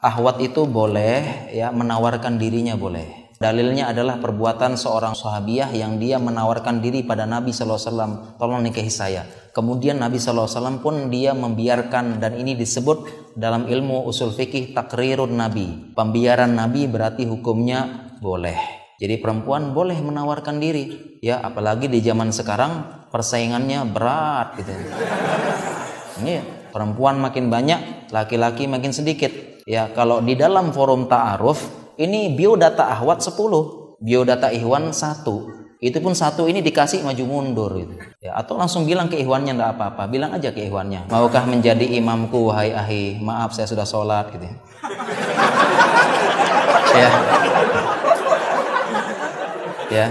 ahwat itu boleh ya menawarkan dirinya boleh. Dalilnya adalah perbuatan seorang sahabiah yang dia menawarkan diri pada Nabi SAW, tolong nikahi saya. Kemudian Nabi SAW pun dia membiarkan dan ini disebut dalam ilmu usul fikih takrirun Nabi. Pembiaran Nabi berarti hukumnya boleh. Jadi perempuan boleh menawarkan diri, ya apalagi di zaman sekarang persaingannya berat gitu. Ini perempuan makin banyak, laki-laki makin sedikit. Ya kalau di dalam forum ta'aruf ini biodata ahwat 10, biodata ihwan 1. Itu pun satu ini dikasih maju mundur gitu. Ya, atau langsung bilang ke ihwannya enggak apa-apa, bilang aja ke ihwannya. Maukah menjadi imamku wahai ahi? Maaf saya sudah sholat gitu. ya. Ya.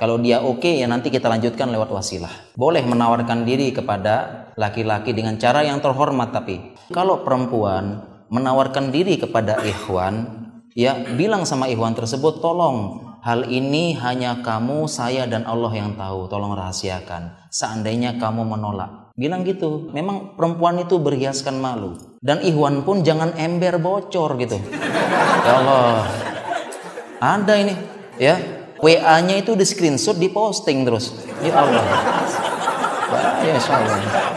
Kalau dia oke okay, ya nanti kita lanjutkan lewat wasilah. Boleh menawarkan diri kepada laki-laki dengan cara yang terhormat tapi kalau perempuan menawarkan diri kepada ikhwan ya bilang sama ikhwan tersebut tolong hal ini hanya kamu saya dan Allah yang tahu. Tolong rahasiakan. Seandainya kamu menolak. Bilang gitu. Memang perempuan itu berhiaskan malu. Dan ikhwan pun jangan ember bocor gitu. Ya Allah. Ada ini ya. WA nya itu di screenshot di posting terus. Ya Allah. Ya Allah